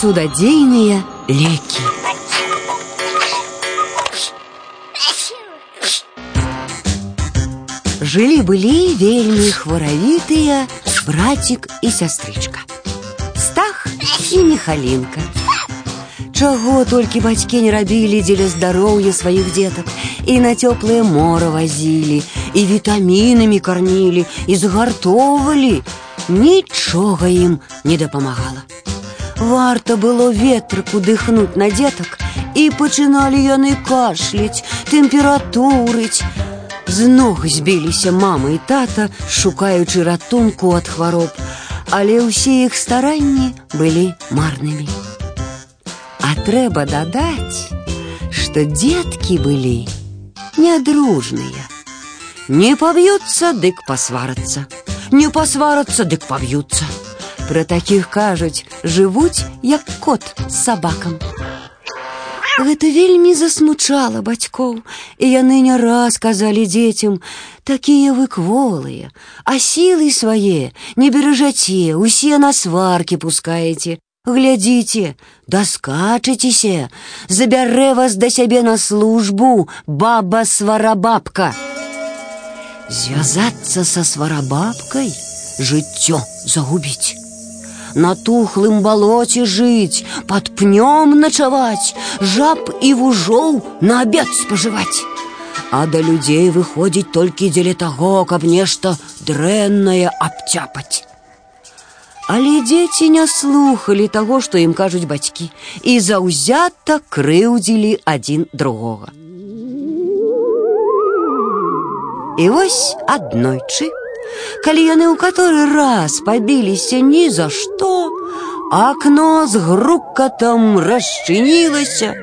цудадзейныя лекі. Жылі-былі вельмі хваравітыя братик і сястрычка. Стах і Михалінка. Чаго толькі бацькі не рабілі дзеля здароўя сваіх дзетак і на цёплае мора вазілі, і вітамінамі кармілі, і згартоўвалі. Нічога ім не дапамагала. Варта было ветрыку дыхнуць на дзетак, і пачыналі яны кашляць, тэмпературыць. З ног збіліся мама і тата, шукаючы ратунку ад хвароб, але ўсе іх старанні былі марнымі. А трэба дадаць, што дзеткі былі нядружныя. Не паб'юцца, дык пасварацца. Не пасварацца, дык паб'юцца. Пра такіх кажуць, жывуць як кот з сабакам. Гэта вельмі засмучала бацькоў, і яны не раз казалі дзецям: такія вы кволыя, а сілы свае не беражаце, усе на сваркі пускаеце. Глядзіце, даскачыцеся, забярэ вас да сябе на службу, баба сварабабка. Звязацца са сварабабкай, жыццё загубіць. На тухлым балоце жыць, под пнём начаваць, жаб і вужоў на абед спажываць. А да людзей выходзіць толькі дзеля таго, каб нешта дрэннае абцяпаць. Але дзеці не слухалі таго, што ім кажуць бацькі, і заўзята крыўдзілі адзін другога. І вось аднойчы, калі яны ў каторы раз пабіліся ні за што, акно з грукатам расчынілася,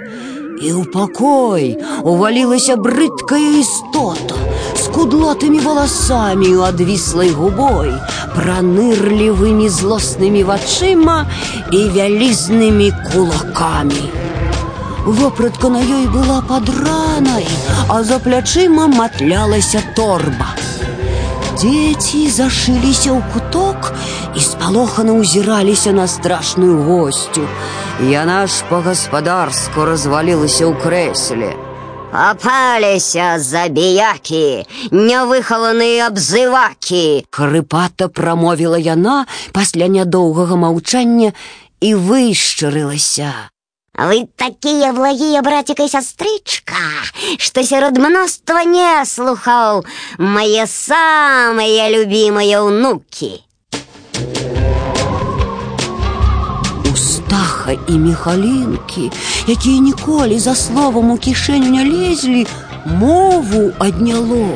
і ў пакой увалілася брыдкая істота з кудлатымі валасамі у адвіслай губой, пранырлівымі злоснымі вачыма і вялізнымі кулакамі. Вопратка на ёй была падранай, а за плячыма матлялася торба. Дзеці зашыліся ў куток і спалохана ўзіраліся на страшную госцю. Яна ж па-гаспадарску развалілася ў крэсле. Апаліся забіякі, нявыхаваныя абзывакі. Хрыпата прамовіла яна пасля нядоўгага маўчання і вышчарылася. Вы такие благие братик и сестричка, что сярод мноства не слухал мои самые любимые внуки. Устаха і міхалінкі, якія ніколі за словам у кішэню не лезлі, мову адняло.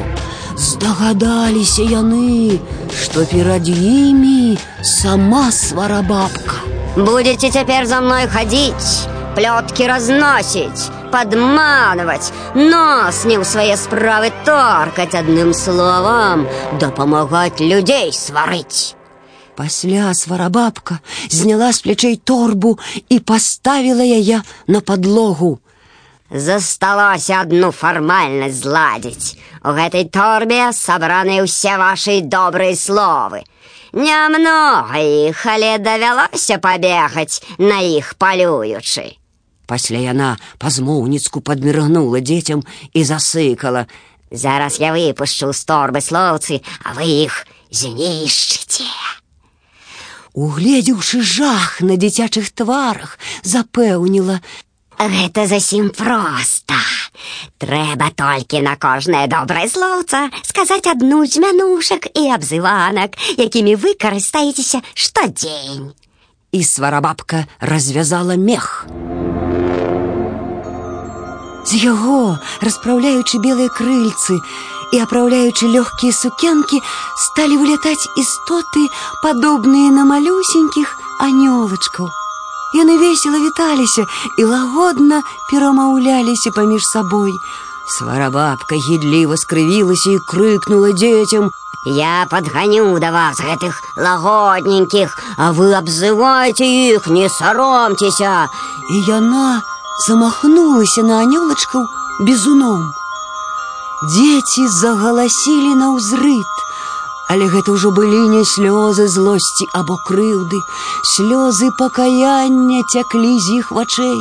Здагадаліся яны, што перад імі сама сварабабка. Будете теперь за мной ходить плетки разносить, подманывать, нос не в свои справы торкать одним словом, да помогать людей сварить. Пасля сварабабка зняла з плячэй торбу і паставіла яе на падлогу. Засталося одну фармальнасць зладзіць. У гэтай торбе сабраны ўсе вашы добрыя словы. Нямнога іх, але давялося пабегаць на іх палюючы. Пасля яна пазмоўніцку падміргнула дзецям і засыкала: « Зараз я выпушчу з торбы слоўцы, а вы іх знішчыце. Угледзеўшы жах на дзіцячых тварах, запэўніла: « Гэта зусім проста. Трэба толькі на кожнае добрае слоўца сказаць адну з мянушак і абзыванак, якімі вы карыстаецеся штодзень. І сварабабка развязала мех. З яго, распраўляючы белыя крыльцы і апраўляючы лёгкія сукенкі, сталі вылятаць істоты, падобныя на малюсенькіх анёлачкаў. Яны весела віталіся і лагодна перамаўляліся паміж сабой. Сварабабка гідліва скрывілася і крыкнула дзецям: « Я подганю да вас гэтых лагодненькіх, а вы абзывайце іх, не саромцеся. І яна, замахнулася на анёлачкаў бізуном. Дзеці загаласілі на ўзрыт, Але гэта ўжо былі не слёзы злосці або крыўды, слёзы пакаяння цяклі з іх вачэй.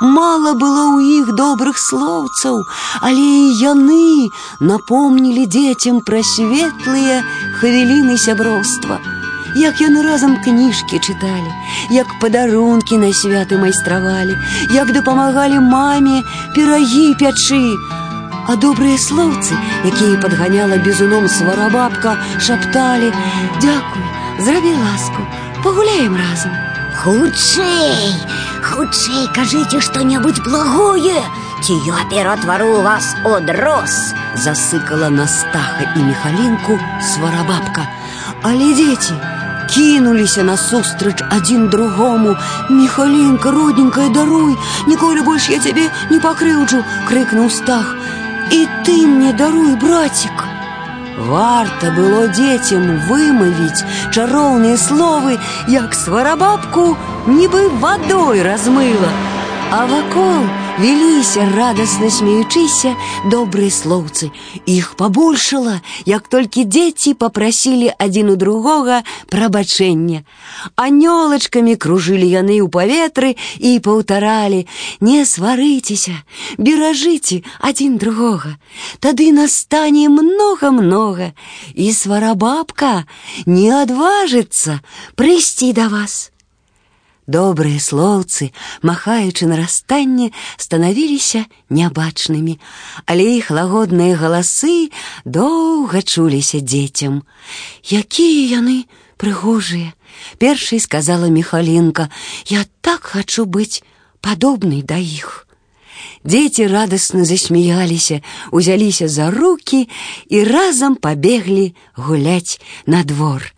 Мала было ў іх добрых слоўцаў, але і яны напомнілі дзецям пра светлыя хвіліны сяброўства. Як яны разам кніжкі чыталі, як падарункі на святы майстравалі, як дапамагалі маме пірагі пячы, а добрыя слоўцы, якія падганяла бізуном сварабабка, шапталі: « Дякуй, зрабі ласку, пагуляем разам. Хутчэй, хутчэй кажыце што-небудзь благое, ці я ператвару вас од роз. Засыкала на стаха і мехалінку сварабабка. Але дзеці кінуліся насустрач адзін другому. Мехалінка, родненькая, даруй, ніколі больш я цябе не пакрыўджу, крыкнуў стах. И ты мне даруй, братик. Варта было детям вымовить чароўныя словы, як сварабабку нібы водой размыла, а вакол Веліся радасна смеючыся добрыя слоўцы. Іх пабольшала, як толькі дзеці попрасілі адзін у другога прабачэння. Анёлачкамі кружылі яны ў паветры і паўтаралі: Не сварыцеся, беражыце адзін другога. Тады настане многа-многа, і сварабабка не адважыцца прыйсці да вас. Добрыя слоўцы, махаючы на расстанне, станавіліся нябачнымі, але іх лагодныя галасы доўга чуліся дзецям. Якія яны прыгожыя! Першай сказала Михалінка: « Я так хачу быць падобнай да іх. Дзеці радасна засмяяліся, узяліся за руки і разам пабеглі гуляць на двор.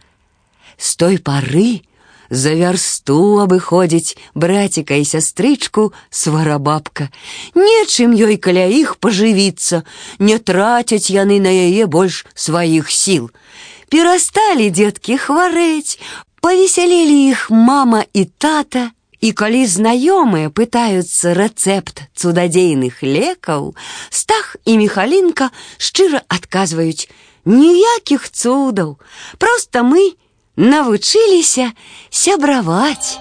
З той пары, за вярсту абыходзіць браціка і сястрычку сварабабка. Нечым ёй каля іх пажывіцца, не трацяць яны на яе больш сваіх сіл. Перасталі дзеткі хварэць, павесялілі іх мама і тата, І калі знаёмыя пытаюцца рэцэпт цудадзейных лекаў, стах і мехалінка шчыра адказваюць: ніякіх цудаў, просто мы навучыліся сябраваць.